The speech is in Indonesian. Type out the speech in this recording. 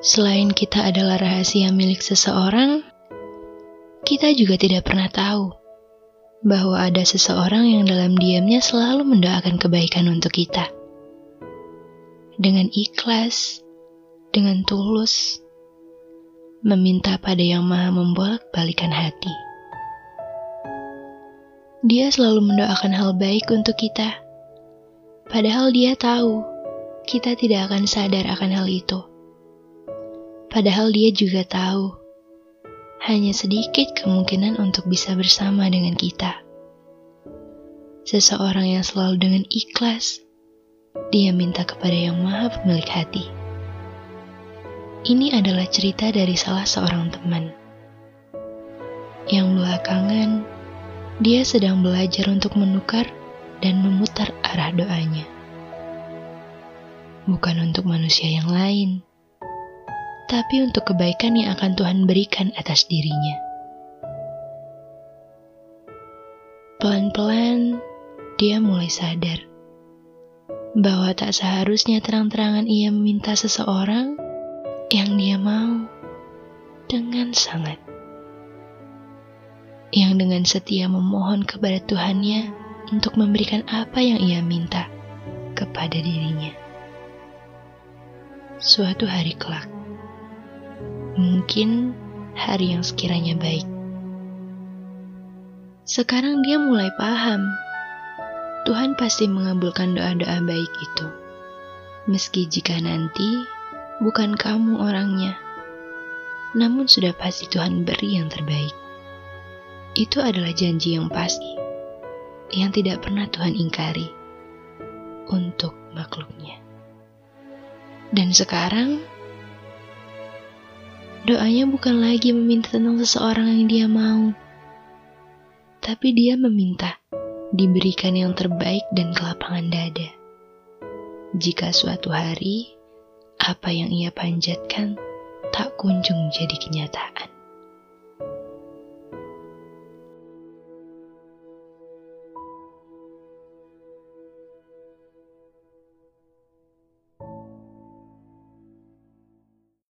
Selain kita adalah rahasia milik seseorang, kita juga tidak pernah tahu bahwa ada seseorang yang dalam diamnya selalu mendoakan kebaikan untuk kita. Dengan ikhlas, dengan tulus, meminta pada Yang Maha membolak-balikan hati. Dia selalu mendoakan hal baik untuk kita, padahal dia tahu kita tidak akan sadar akan hal itu. Padahal dia juga tahu, hanya sedikit kemungkinan untuk bisa bersama dengan kita. Seseorang yang selalu dengan ikhlas, dia minta kepada Yang Maha Pemilik Hati. Ini adalah cerita dari salah seorang teman. Yang belakangan, dia sedang belajar untuk menukar dan memutar arah doanya. Bukan untuk manusia yang lain, tapi untuk kebaikan yang akan Tuhan berikan atas dirinya. Pelan-pelan, dia mulai sadar bahwa tak seharusnya terang-terangan ia meminta seseorang yang dia mau dengan sangat. Yang dengan setia memohon kepada Tuhannya untuk memberikan apa yang ia minta kepada dirinya. Suatu hari kelak, mungkin hari yang sekiranya baik. Sekarang dia mulai paham, Tuhan pasti mengabulkan doa-doa baik itu. Meski jika nanti bukan kamu orangnya, namun sudah pasti Tuhan beri yang terbaik. Itu adalah janji yang pasti, yang tidak pernah Tuhan ingkari untuk makhluknya. Dan sekarang, Doanya bukan lagi meminta tentang seseorang yang dia mau, tapi dia meminta diberikan yang terbaik dan kelapangan dada. Jika suatu hari apa yang ia panjatkan tak kunjung jadi kenyataan.